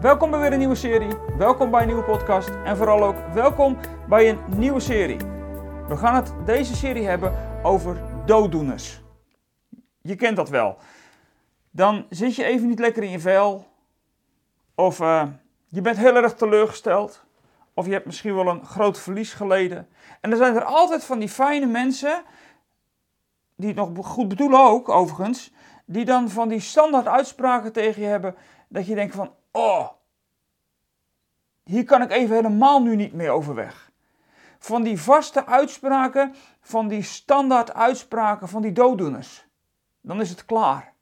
Welkom bij weer een nieuwe serie, welkom bij een nieuwe podcast en vooral ook welkom bij een nieuwe serie. We gaan het deze serie hebben over dooddoeners. Je kent dat wel. Dan zit je even niet lekker in je vel, of uh, je bent heel erg teleurgesteld, of je hebt misschien wel een groot verlies geleden. En dan zijn er altijd van die fijne mensen, die het nog goed bedoelen ook overigens, die dan van die standaard uitspraken tegen je hebben, dat je denkt van, oh, hier kan ik even helemaal nu niet meer overweg. Van die vaste uitspraken, van die standaard uitspraken van die dooddoeners. Dan is het klaar.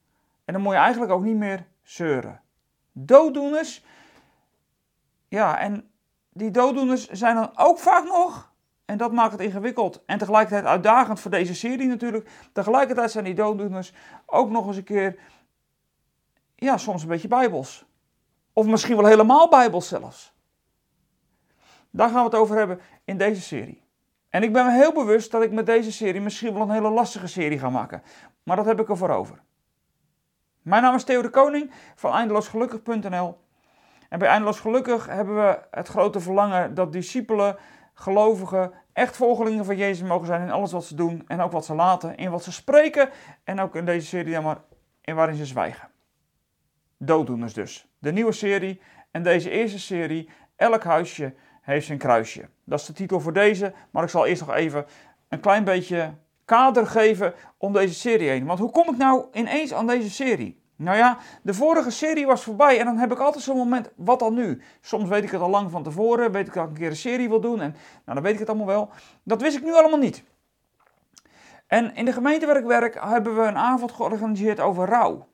En dan moet je eigenlijk ook niet meer zeuren. Dooddoeners, ja, en die dooddoeners zijn dan ook vaak nog, en dat maakt het ingewikkeld en tegelijkertijd uitdagend voor deze serie natuurlijk. Tegelijkertijd zijn die dooddoeners ook nog eens een keer, ja, soms een beetje bijbels. Of misschien wel helemaal bijbels zelfs. Daar gaan we het over hebben in deze serie. En ik ben me heel bewust dat ik met deze serie misschien wel een hele lastige serie ga maken. Maar dat heb ik ervoor over. Mijn naam is Theo de Koning van eindeloosgelukkig.nl. En bij Eindeloos Gelukkig hebben we het grote verlangen dat discipelen, gelovigen, echt volgelingen van Jezus mogen zijn in alles wat ze doen en ook wat ze laten, in wat ze spreken en ook in deze serie maar in waarin ze zwijgen. Dooddoeners dus. De nieuwe serie en deze eerste serie, Elk huisje heeft zijn kruisje. Dat is de titel voor deze, maar ik zal eerst nog even een klein beetje kader geven om deze serie heen. Want hoe kom ik nou ineens aan deze serie? Nou ja, de vorige serie was voorbij en dan heb ik altijd zo'n moment, wat dan nu? Soms weet ik het al lang van tevoren, weet ik dat ik een keer een serie wil doen en nou, dan weet ik het allemaal wel. Dat wist ik nu allemaal niet. En in de gemeente waar ik werk hebben we een avond georganiseerd over rouw.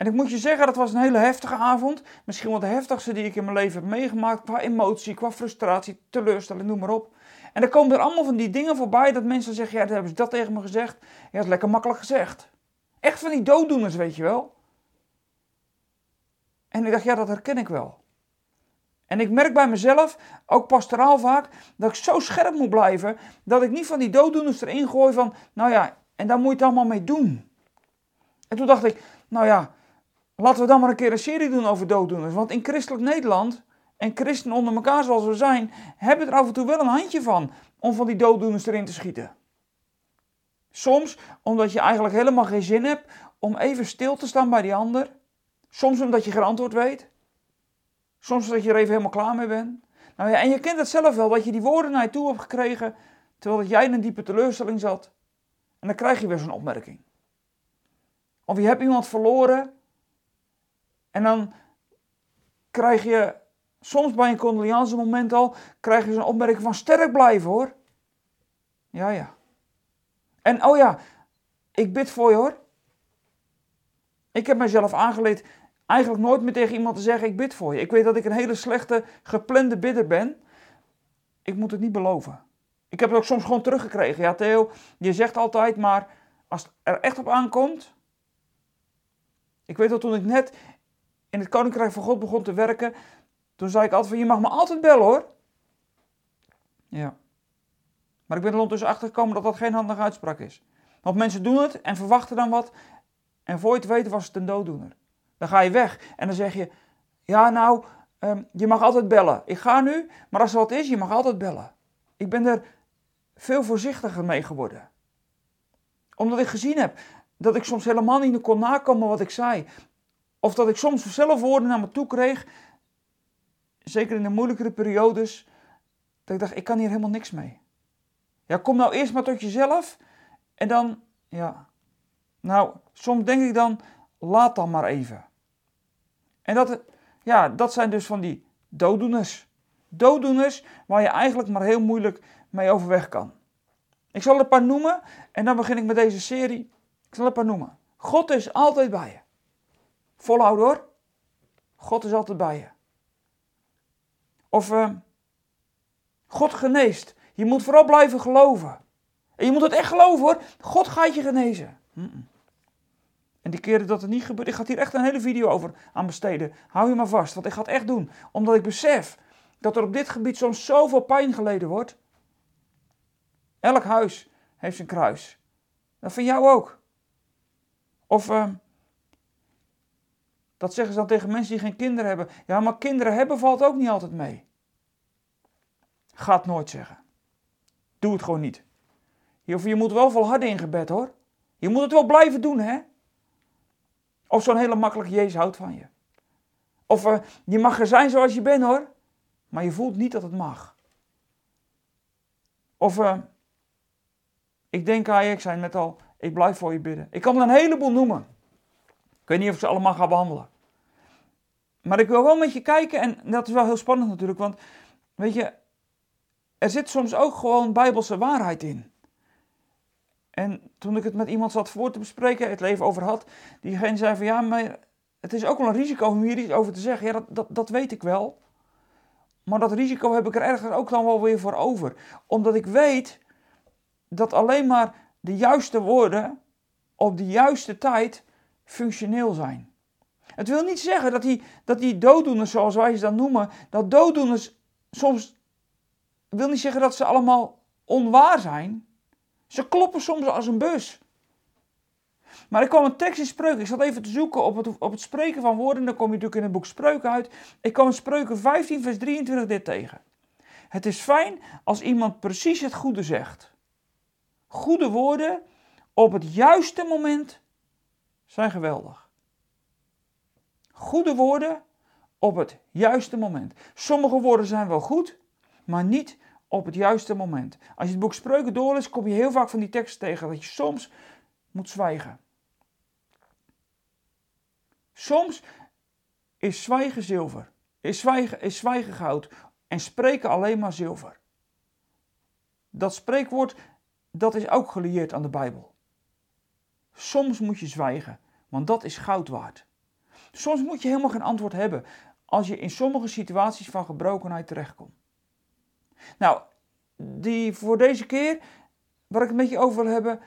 En ik moet je zeggen, dat was een hele heftige avond. Misschien wel de heftigste die ik in mijn leven heb meegemaakt. Qua emotie, qua frustratie, teleurstelling, noem maar op. En dan komen er allemaal van die dingen voorbij dat mensen zeggen, ja, dat hebben ze dat tegen me gezegd. Ja, dat is lekker makkelijk gezegd. Echt van die dooddoeners, weet je wel. En ik dacht, ja, dat herken ik wel. En ik merk bij mezelf, ook pastoraal vaak, dat ik zo scherp moet blijven, dat ik niet van die dooddoeners erin gooi van, nou ja, en daar moet je het allemaal mee doen. En toen dacht ik, nou ja, laten we dan maar een keer een serie doen over dooddoeners. Want in christelijk Nederland, en christenen onder elkaar zoals we zijn, hebben er af en toe wel een handje van om van die dooddoeners erin te schieten. Soms omdat je eigenlijk helemaal geen zin hebt om even stil te staan bij die ander. Soms omdat je geen antwoord weet. Soms omdat je er even helemaal klaar mee bent. Nou ja, en je kent het zelf wel, dat je die woorden naar je toe hebt gekregen terwijl jij in een diepe teleurstelling zat. En dan krijg je weer zo'n opmerking. Of je hebt iemand verloren en dan krijg je soms bij een condoleance moment al, krijg je zo'n opmerking van sterk blijven hoor. Ja, ja. En oh ja, ik bid voor je hoor. Ik heb mezelf aangeleerd eigenlijk nooit meer tegen iemand te zeggen ik bid voor je. Ik weet dat ik een hele slechte geplande bidder ben. Ik moet het niet beloven. Ik heb het ook soms gewoon teruggekregen. Ja Theo, je zegt altijd maar als het er echt op aankomt. Ik weet dat toen ik net in het Koninkrijk van God begon te werken, toen zei ik altijd van je mag me altijd bellen hoor. Ja. Maar ik ben er ondertussen achter gekomen dat dat geen handige uitspraak is. Want mensen doen het en verwachten dan wat. En voor je het weet was het een dooddoener. Dan ga je weg en dan zeg je: Ja, nou, um, je mag altijd bellen. Ik ga nu, maar als er wat is, je mag altijd bellen. Ik ben er veel voorzichtiger mee geworden. Omdat ik gezien heb dat ik soms helemaal niet kon nakomen wat ik zei. Of dat ik soms zelf woorden naar me toe kreeg. Zeker in de moeilijkere periodes. Dat ik dacht: Ik kan hier helemaal niks mee. Ja, kom nou eerst maar tot jezelf. En dan, ja. Nou, soms denk ik dan, laat dan maar even. En dat, ja, dat zijn dus van die dooddoeners. Dooddoeners waar je eigenlijk maar heel moeilijk mee overweg kan. Ik zal er een paar noemen en dan begin ik met deze serie. Ik zal er een paar noemen. God is altijd bij je. Volhouden hoor. God is altijd bij je. Of uh, God geneest. Je moet vooral blijven geloven. En je moet het echt geloven hoor. God gaat je genezen. En die keren dat het niet gebeurt, ik ga hier echt een hele video over aan besteden. Hou je maar vast, want ik ga het echt doen. Omdat ik besef dat er op dit gebied soms zoveel pijn geleden wordt. Elk huis heeft zijn kruis. Dat van jou ook. Of uh, Dat zeggen ze dan tegen mensen die geen kinderen hebben. Ja, maar kinderen hebben valt ook niet altijd mee. Ga het nooit zeggen. Doe het gewoon niet. Je, moet wel volharden in gebed hoor. Je moet het wel blijven doen hè. Of zo'n hele makkelijke Jezus houdt van je. Of uh, je mag er zijn zoals je bent hoor. Maar je voelt niet dat het mag. Of uh, ik denk aan je, ik zei net al, ik blijf voor je bidden. Ik kan er een heleboel noemen. Ik weet niet of ik ze allemaal ga behandelen. Maar ik wil wel met je kijken en dat is wel heel spannend natuurlijk. Want weet je, er zit soms ook gewoon bijbelse waarheid in. En toen ik het met iemand zat voor te bespreken, het leven over had, diegene zei van ja, maar het is ook wel een risico om hier iets over te zeggen. Ja, dat, dat, dat weet ik wel. Maar dat risico heb ik er ergens ook dan wel weer voor over. Omdat ik weet dat alleen maar de juiste woorden op de juiste tijd functioneel zijn. Het wil niet zeggen dat die, dat die dooddoeners, zoals wij ze dan noemen, dat dooddoeners soms. wil niet zeggen dat ze allemaal onwaar zijn. Ze kloppen soms als een bus. Maar ik kwam een tekst in Spreuken. Ik zat even te zoeken op het, op het spreken van woorden. Dan kom je natuurlijk in het boek Spreuken uit. Ik kwam Spreuken 15, vers 23 dit tegen. Het is fijn als iemand precies het goede zegt. Goede woorden op het juiste moment zijn geweldig. Goede woorden op het juiste moment. Sommige woorden zijn wel goed, maar niet op het juiste moment. Als je het boek Spreuken doorleest, kom je heel vaak van die teksten tegen dat je soms moet zwijgen. Soms is zwijgen zilver, is zwijgen, is zwijgen goud en spreken alleen maar zilver. Dat spreekwoord, dat is ook gelieerd aan de Bijbel. Soms moet je zwijgen, want dat is goud waard. Soms moet je helemaal geen antwoord hebben als je in sommige situaties van gebrokenheid terechtkomt. Nou, die voor deze keer, waar ik het met je over wil hebben,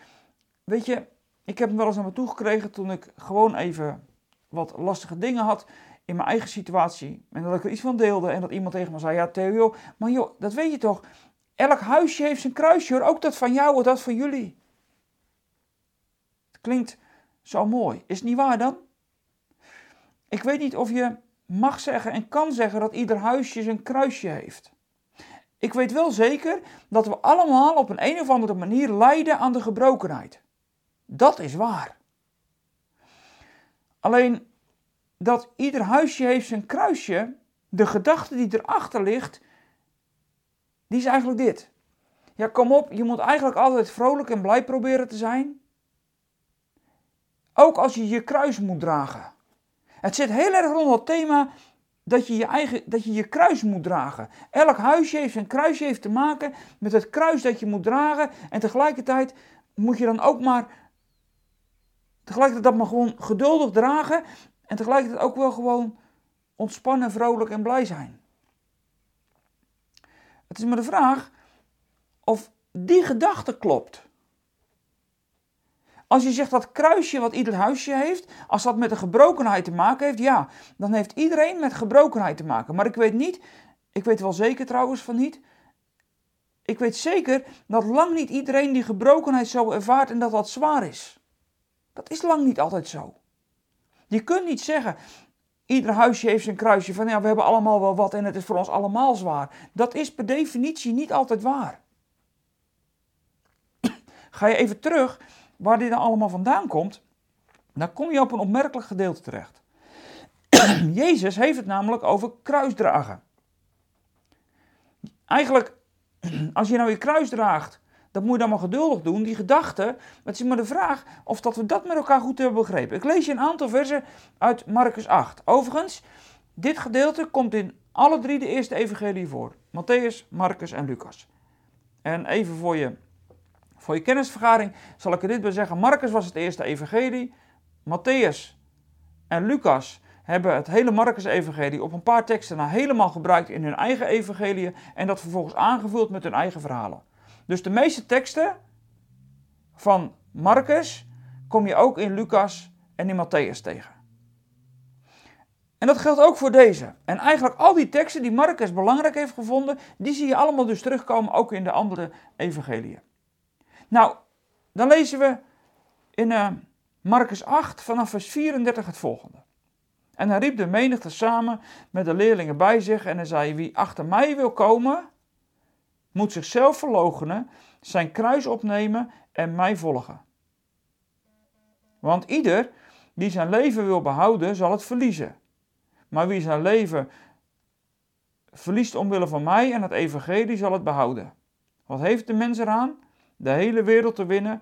weet je, ik heb hem wel eens naar me toe gekregen toen ik gewoon even wat lastige dingen had in mijn eigen situatie. En dat ik er iets van deelde en dat iemand tegen me zei, ja Theo, maar joh, dat weet je toch. Elk huisje heeft zijn kruisje hoor, ook dat van jou of dat van jullie. Klinkt zo mooi. Is het niet waar dan? Ik weet niet of je mag zeggen en kan zeggen dat ieder huisje zijn kruisje heeft. Ik weet wel zeker dat we allemaal op een, een of andere manier lijden aan de gebrokenheid. Dat is waar. Alleen dat ieder huisje heeft zijn kruisje, de gedachte die erachter ligt, die is eigenlijk dit. Ja, kom op, je moet eigenlijk altijd vrolijk en blij proberen te zijn. Ook als je je kruis moet dragen. Het zit heel erg rond het thema dat je je, eigen, dat je je kruis moet dragen. Elk huisje heeft zijn kruisje heeft te maken met het kruis dat je moet dragen. En tegelijkertijd moet je dan ook maar, tegelijkertijd dat maar gewoon geduldig dragen. En tegelijkertijd ook wel gewoon ontspannen, vrolijk en blij zijn. Het is maar de vraag of die gedachte klopt. Als je zegt dat kruisje wat ieder huisje heeft, als dat met een gebrokenheid te maken heeft, ja, dan heeft iedereen met gebrokenheid te maken. Maar ik weet niet, ik weet wel zeker trouwens van niet, ik weet zeker dat lang niet iedereen die gebrokenheid zo ervaart en dat dat zwaar is. Dat is lang niet altijd zo. Je kunt niet zeggen, ieder huisje heeft zijn kruisje van ja, we hebben allemaal wel wat en het is voor ons allemaal zwaar. Dat is per definitie niet altijd waar. Ga je even terug waar dit allemaal vandaan komt, dan kom je op een opmerkelijk gedeelte terecht. Jezus heeft het namelijk over kruisdragen. Eigenlijk, als je nou je kruis draagt, dat moet je dan maar geduldig doen. Die gedachte, het is maar de vraag of dat we dat met elkaar goed hebben begrepen. Ik lees je een aantal versen uit Marcus 8. Overigens, dit gedeelte komt in alle drie de eerste evangelie voor. Matthäus, Marcus en Lucas. En even voor je voor je kennisvergaring zal ik er dit bij zeggen. Marcus was het eerste evangelie. Matthäus en Lucas hebben het hele Marcus-evangelie op een paar teksten na helemaal gebruikt in hun eigen evangelie en dat vervolgens aangevuld met hun eigen verhalen. Dus de meeste teksten van Marcus kom je ook in Lucas en in Matthäus tegen. En dat geldt ook voor deze. En eigenlijk al die teksten die Marcus belangrijk heeft gevonden, die zie je allemaal dus terugkomen ook in de andere evangeliën. Nou, dan lezen we in uh, Marcus 8 vanaf vers 34 het volgende. En hij riep de menigte samen met de leerlingen bij zich en hij zei: Wie achter mij wil komen, moet zichzelf verloochenen, zijn kruis opnemen en mij volgen. Want ieder die zijn leven wil behouden, zal het verliezen. Maar wie zijn leven verliest omwille van mij en het evangelie, zal het behouden. Wat heeft de mens eraan? De hele wereld te winnen,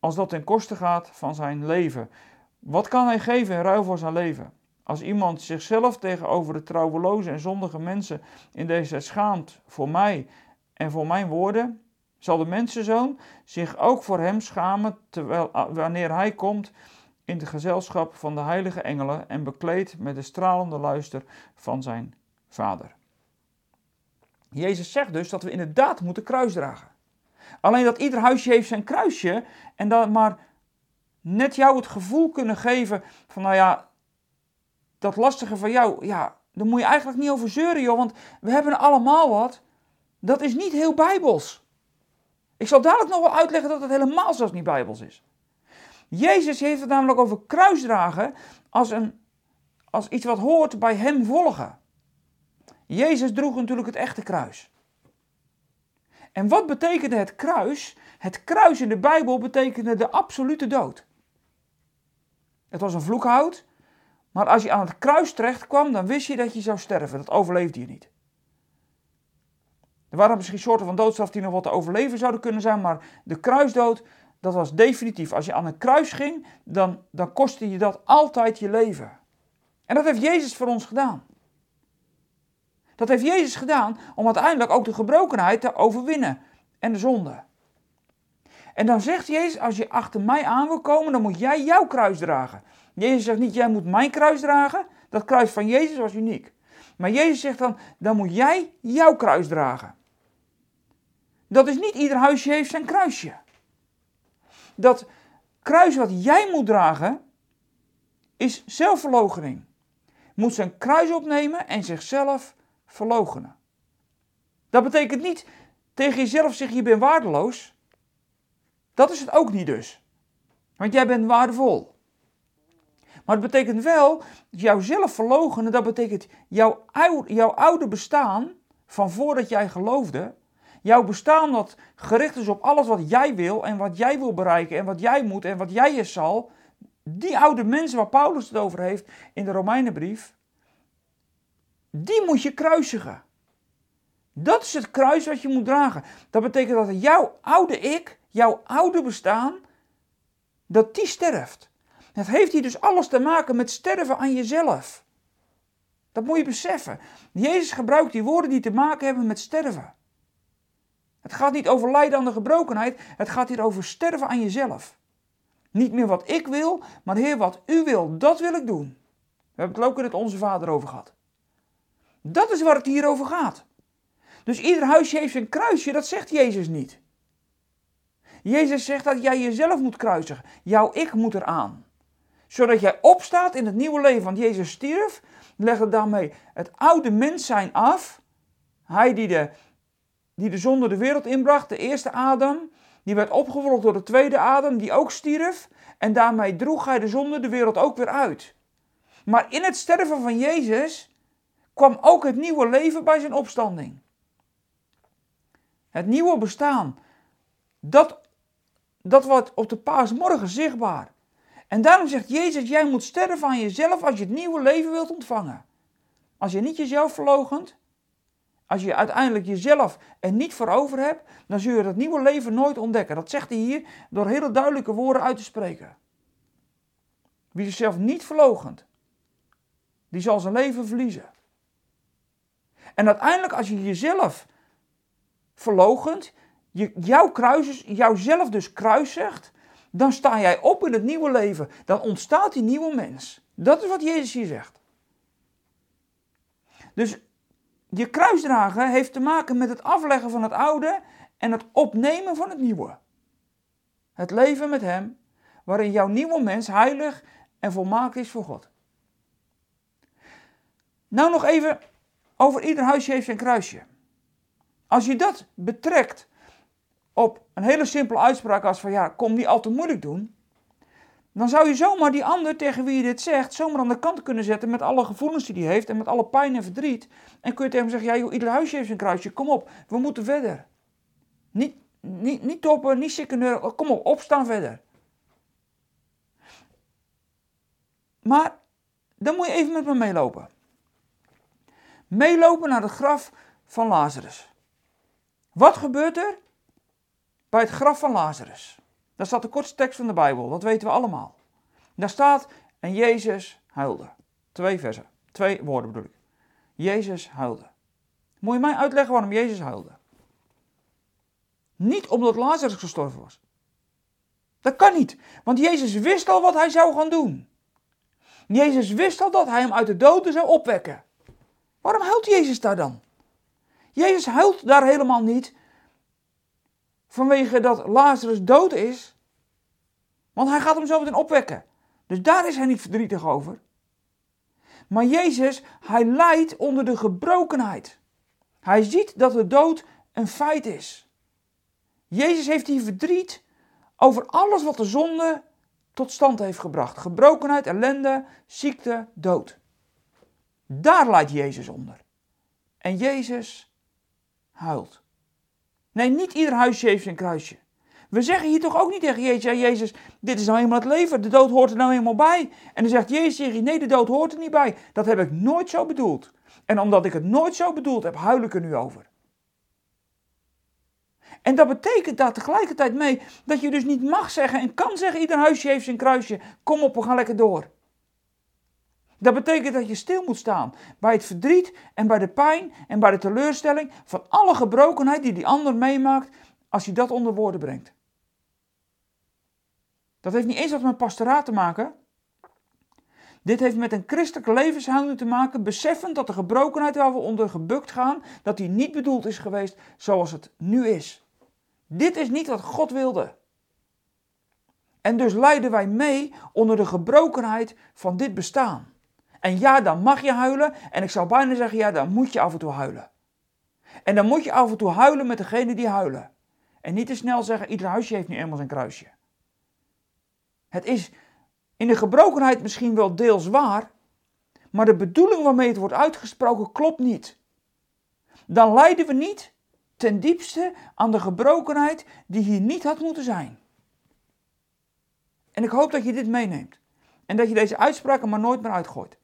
als dat ten koste gaat van zijn leven. Wat kan hij geven in ruil voor zijn leven? Als iemand zichzelf tegenover de trouweloze en zondige mensen in deze schaamt voor mij en voor mijn woorden, zal de mensenzoon zich ook voor hem schamen terwijl, wanneer hij komt in de gezelschap van de heilige engelen en bekleed met de stralende luister van zijn vader. Jezus zegt dus dat we inderdaad moeten kruis dragen. Alleen dat ieder huisje heeft zijn kruisje en dat maar net jou het gevoel kunnen geven van nou ja, dat lastige van jou, ja, daar moet je eigenlijk niet over zeuren joh, want we hebben allemaal wat. Dat is niet heel bijbels. Ik zal dadelijk nog wel uitleggen dat het helemaal zelfs niet bijbels is. Jezus heeft het namelijk over kruisdragen als, een, als iets wat hoort bij hem volgen. Jezus droeg natuurlijk het echte kruis. En wat betekende het kruis? Het kruis in de Bijbel betekende de absolute dood. Het was een vloekhout, maar als je aan het kruis terecht kwam, dan wist je dat je zou sterven. Dat overleefde je niet. Er waren misschien soorten van doodstraf die nog wat te overleven zouden kunnen zijn, maar de kruisdood, dat was definitief. Als je aan een kruis ging, dan, dan kostte je dat altijd je leven. En dat heeft Jezus voor ons gedaan. Dat heeft Jezus gedaan om uiteindelijk ook de gebrokenheid te overwinnen en de zonde. En dan zegt Jezus, als je achter mij aan wil komen, dan moet jij jouw kruis dragen. Jezus zegt niet, jij moet mijn kruis dragen. Dat kruis van Jezus was uniek. Maar Jezus zegt dan, dan moet jij jouw kruis dragen. Dat is niet ieder huisje heeft zijn kruisje. Dat kruis wat jij moet dragen, is zelfverloochening. Moet zijn kruis opnemen en zichzelf verloochenen. Dat betekent niet tegen jezelf zeggen je bent waardeloos. Dat is het ook niet dus. Want jij bent waardevol. Maar het betekent wel, jouzelf verloochenen, dat betekent jouw, jouw oude bestaan van voordat jij geloofde, jouw bestaan dat gericht is op alles wat jij wil en wat jij wil bereiken en wat jij moet en wat jij je zal, die oude mensen waar Paulus het over heeft in de Romeinenbrief, die moet je kruisigen. Dat is het kruis wat je moet dragen. Dat betekent dat jouw oude ik, jouw oude bestaan, dat die sterft. Het heeft hier dus alles te maken met sterven aan jezelf. Dat moet je beseffen. Jezus gebruikt die woorden die te maken hebben met sterven. Het gaat niet over lijden aan de gebrokenheid, het gaat hier over sterven aan jezelf. Niet meer wat ik wil, maar Heer, wat u wil, dat wil ik doen. We hebben het ook in het Onze Vader over gehad. Dat is waar het hier over gaat. Dus ieder huisje heeft zijn kruisje, dat zegt Jezus niet. Jezus zegt dat jij jezelf moet kruisigen. Jouw ik moet eraan. Zodat jij opstaat in het nieuwe leven. Want Jezus stierf, legde daarmee het oude mens zijn af. Hij die de, die de zonde de wereld inbracht, de eerste Adam. Die werd opgevolgd door de tweede Adam, die ook stierf. En daarmee droeg hij de zonde de wereld ook weer uit. Maar in het sterven van Jezus kwam ook het nieuwe leven bij zijn opstanding. Het nieuwe bestaan, dat, dat wordt op de paasmorgen zichtbaar. En daarom zegt Jezus, jij moet sterven aan jezelf als je het nieuwe leven wilt ontvangen. Als je niet jezelf verlogent, als je uiteindelijk jezelf er niet voor over hebt, dan zul je dat nieuwe leven nooit ontdekken. Dat zegt hij hier door hele duidelijke woorden uit te spreken. Wie zichzelf niet verlogent, die zal zijn leven verliezen. En uiteindelijk, als je jezelf verlogent, je, jouw kruis, jouzelf dus kruisigt, dan sta jij op in het nieuwe leven. Dan ontstaat die nieuwe mens. Dat is wat Jezus hier zegt. Dus je kruisdragen heeft te maken met het afleggen van het oude en het opnemen van het nieuwe. Het leven met Hem, waarin jouw nieuwe mens heilig en volmaakt is voor God. Nou nog even over ieder huisje heeft zijn kruisje. Als je dat betrekt op een hele simpele uitspraak als van ja, kom niet al te moeilijk doen, dan zou je zomaar die ander tegen wie je dit zegt, zomaar aan de kant kunnen zetten met alle gevoelens die hij heeft en met alle pijn en verdriet. En kun je tegen hem zeggen, ja joh, ieder huisje heeft zijn kruisje, kom op, we moeten verder. Niet, niet, niet toppen, niet secundair, kom op, opstaan verder. Maar dan moet je even met me meelopen. Meelopen naar het graf van Lazarus. Wat gebeurt er bij het graf van Lazarus? Daar staat de kortste tekst van de Bijbel, dat weten we allemaal. Daar staat, en Jezus huilde. Twee versen, twee woorden bedoel ik. Jezus huilde. Moet je mij uitleggen waarom Jezus huilde? Niet omdat Lazarus gestorven was. Dat kan niet, want Jezus wist al wat hij zou gaan doen. Jezus wist al dat hij hem uit de doden zou opwekken. Waarom huilt Jezus daar dan? Jezus huilt daar helemaal niet vanwege dat Lazarus dood is, want hij gaat hem zo meteen opwekken. Dus daar is hij niet verdrietig over. Maar Jezus, hij lijdt onder de gebrokenheid. Hij ziet dat de dood een feit is. Jezus heeft hier verdriet over alles wat de zonde tot stand heeft gebracht. Gebrokenheid, ellende, ziekte, dood. Daar lijdt Jezus onder. En Jezus huilt. Nee, niet ieder huisje heeft zijn kruisje. We zeggen hier toch ook niet tegen Jezus, ja Jezus, dit is nou eenmaal het leven, de dood hoort er nou eenmaal bij. En dan zegt Jezus tegen nee de dood hoort er niet bij. Dat heb ik nooit zo bedoeld. En omdat ik het nooit zo bedoeld heb, huil ik er nu over. En dat betekent daar tegelijkertijd mee dat je dus niet mag zeggen en kan zeggen, ieder huisje heeft zijn kruisje, kom op, we gaan lekker door. Dat betekent dat je stil moet staan bij het verdriet en bij de pijn en bij de teleurstelling van alle gebrokenheid die die ander meemaakt als je dat onder woorden brengt. Dat heeft niet eens wat met pastoraat te maken. Dit heeft met een christelijke levenshouding te maken, beseffend dat de gebrokenheid waar we onder gebukt gaan, dat die niet bedoeld is geweest zoals het nu is. Dit is niet wat God wilde. En dus lijden wij mee onder de gebrokenheid van dit bestaan. En ja, dan mag je huilen. En ik zou bijna zeggen, ja, dan moet je af en toe huilen. En dan moet je af en toe huilen met degene die huilen. En niet te snel zeggen, ieder huisje heeft nu eenmaal zijn kruisje. Het is in de gebrokenheid misschien wel deels waar, maar de bedoeling waarmee het wordt uitgesproken klopt niet. Dan lijden we niet ten diepste aan de gebrokenheid die hier niet had moeten zijn. En ik hoop dat je dit meeneemt. En dat je deze uitspraken maar nooit meer uitgooit.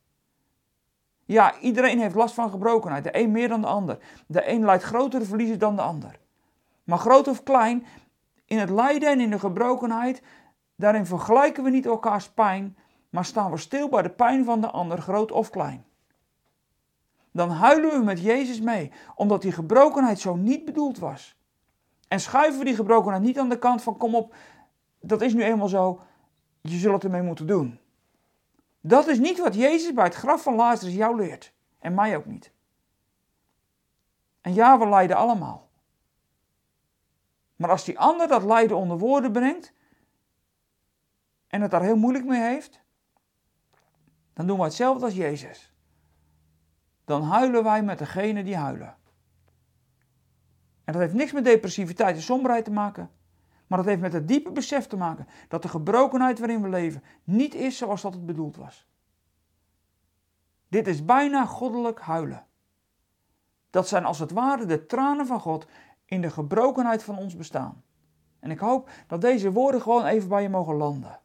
Ja, iedereen heeft last van gebrokenheid. De een meer dan de ander. De een lijdt grotere verliezen dan de ander. Maar groot of klein, in het lijden en in de gebrokenheid, daarin vergelijken we niet elkaars pijn, maar staan we stil bij de pijn van de ander, groot of klein. Dan huilen we met Jezus mee, omdat die gebrokenheid zo niet bedoeld was. En schuiven we die gebrokenheid niet aan de kant van kom op, dat is nu eenmaal zo, je zult het ermee moeten doen. Dat is niet wat Jezus bij het graf van Lazarus jou leert. En mij ook niet. En ja, we lijden allemaal. Maar als die ander dat lijden onder woorden brengt en het daar heel moeilijk mee heeft, dan doen we hetzelfde als Jezus. Dan huilen wij met degene die huilen. En dat heeft niks met depressiviteit en somberheid te maken. Maar dat heeft met het diepe besef te maken dat de gebrokenheid waarin we leven niet is zoals dat het bedoeld was. Dit is bijna goddelijk huilen. Dat zijn als het ware de tranen van God in de gebrokenheid van ons bestaan. En ik hoop dat deze woorden gewoon even bij je mogen landen.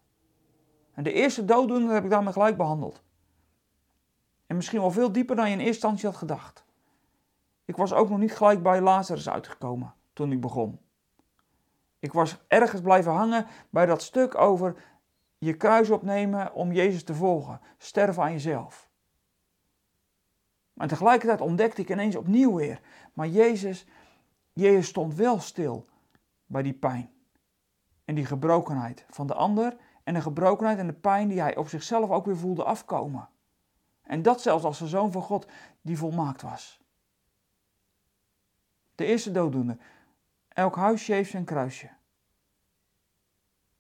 En de eerste dooddoener heb ik daarmee gelijk behandeld. En misschien wel veel dieper dan je in eerste instantie had gedacht. Ik was ook nog niet gelijk bij Lazarus uitgekomen toen ik begon. Ik was ergens blijven hangen bij dat stuk over je kruis opnemen om Jezus te volgen. Sterven aan jezelf. Maar tegelijkertijd ontdekte ik ineens opnieuw weer. Maar Jezus, Jezus stond wel stil bij die pijn. En die gebrokenheid van de ander. En de gebrokenheid en de pijn die hij op zichzelf ook weer voelde afkomen. En dat zelfs als de zoon van God die volmaakt was. De eerste dooddoener. Elk huisje heeft zijn kruisje.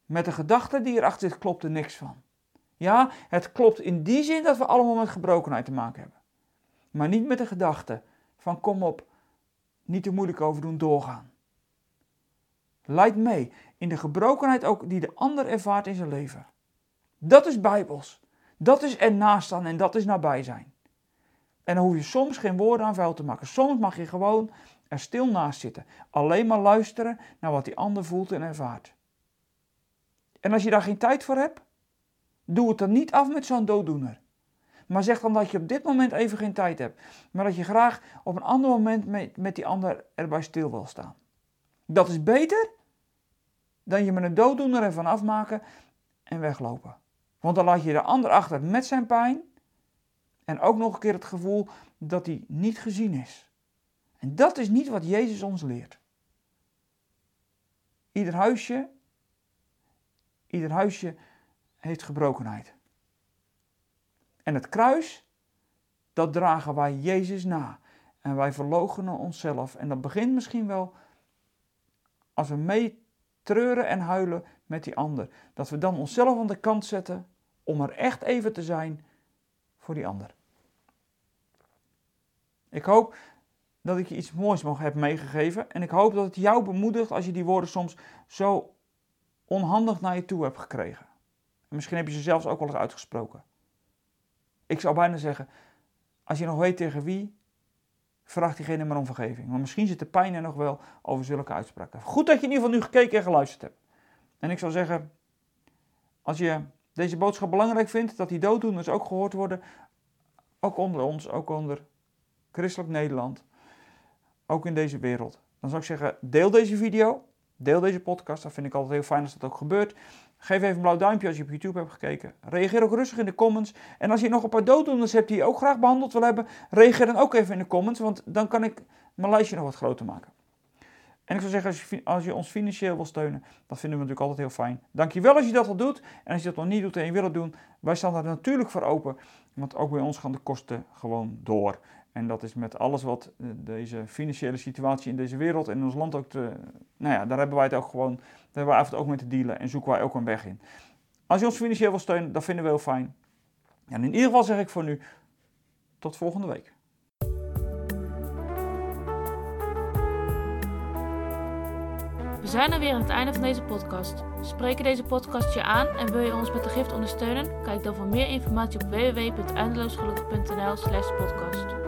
Met de gedachte die erachter zit, klopt er niks van. Ja, het klopt in die zin dat we allemaal met gebrokenheid te maken hebben. Maar niet met de gedachte van kom op, niet te moeilijk over doen, doorgaan. Leid mee in de gebrokenheid ook die de ander ervaart in zijn leven. Dat is bijbels. Dat is ernaast staan en dat is nabij zijn. En dan hoef je soms geen woorden aan vuil te maken. Soms mag je gewoon er stil naast zitten. Alleen maar luisteren naar wat die ander voelt en ervaart. En als je daar geen tijd voor hebt, doe het dan niet af met zo'n dooddoener. Maar zeg dan dat je op dit moment even geen tijd hebt. Maar dat je graag op een ander moment met, met die ander erbij stil wil staan. Dat is beter dan je met een dooddoener ervan afmaken en weglopen. Want dan laat je de ander achter met zijn pijn. En ook nog een keer het gevoel dat hij niet gezien is. En dat is niet wat Jezus ons leert. Ieder huisje, ieder huisje heeft gebrokenheid. En het kruis, dat dragen wij Jezus na. En wij verloochenen onszelf. En dat begint misschien wel als we mee treuren en huilen met die ander. Dat we dan onszelf aan de kant zetten om er echt even te zijn voor die ander. Ik hoop dat ik je iets moois mag heb meegegeven. En ik hoop dat het jou bemoedigt als je die woorden soms zo onhandig naar je toe hebt gekregen. En misschien heb je ze zelfs ook wel eens uitgesproken. Ik zou bijna zeggen, als je nog weet tegen wie, vraag diegene maar om vergeving. Maar misschien zit de pijn er nog wel over zulke uitspraken. Goed dat je in ieder geval nu gekeken en geluisterd hebt. En ik zou zeggen, als je deze boodschap belangrijk vindt, dat die dooddoeners ook gehoord worden, ook onder ons, ook onder christelijk Nederland, ook in deze wereld. Dan zou ik zeggen, deel deze video, deel deze podcast. Dat vind ik altijd heel fijn als dat ook gebeurt. Geef even een blauw duimpje als je op YouTube hebt gekeken. Reageer ook rustig in de comments. En als je nog een paar dooddoeners hebt die je ook graag behandeld wil hebben, reageer dan ook even in de comments, want dan kan ik mijn lijstje nog wat groter maken. En ik zou zeggen, als je, als je ons financieel wil steunen, dat vinden we natuurlijk altijd heel fijn. Dankjewel als je dat al doet. En als je dat nog niet doet en je wil het doen, wij staan daar natuurlijk voor open. Want ook bij ons gaan de kosten gewoon door. En dat is met alles wat eh, deze financiële situatie in deze wereld en in ons land ook te. Nou ja, daar hebben wij het ook gewoon. Daar hebben en toe ook mee te dealen en zoeken wij ook een weg in. Als je ons financieel wil steunen, dat vinden we heel fijn. En in ieder geval zeg ik voor nu. Tot volgende week. We zijn er weer aan het einde van deze podcast. Spreken deze podcast je aan en wil je ons met de gift ondersteunen? Kijk dan voor meer informatie op www.eindeloosgelukkig.nl/podcast.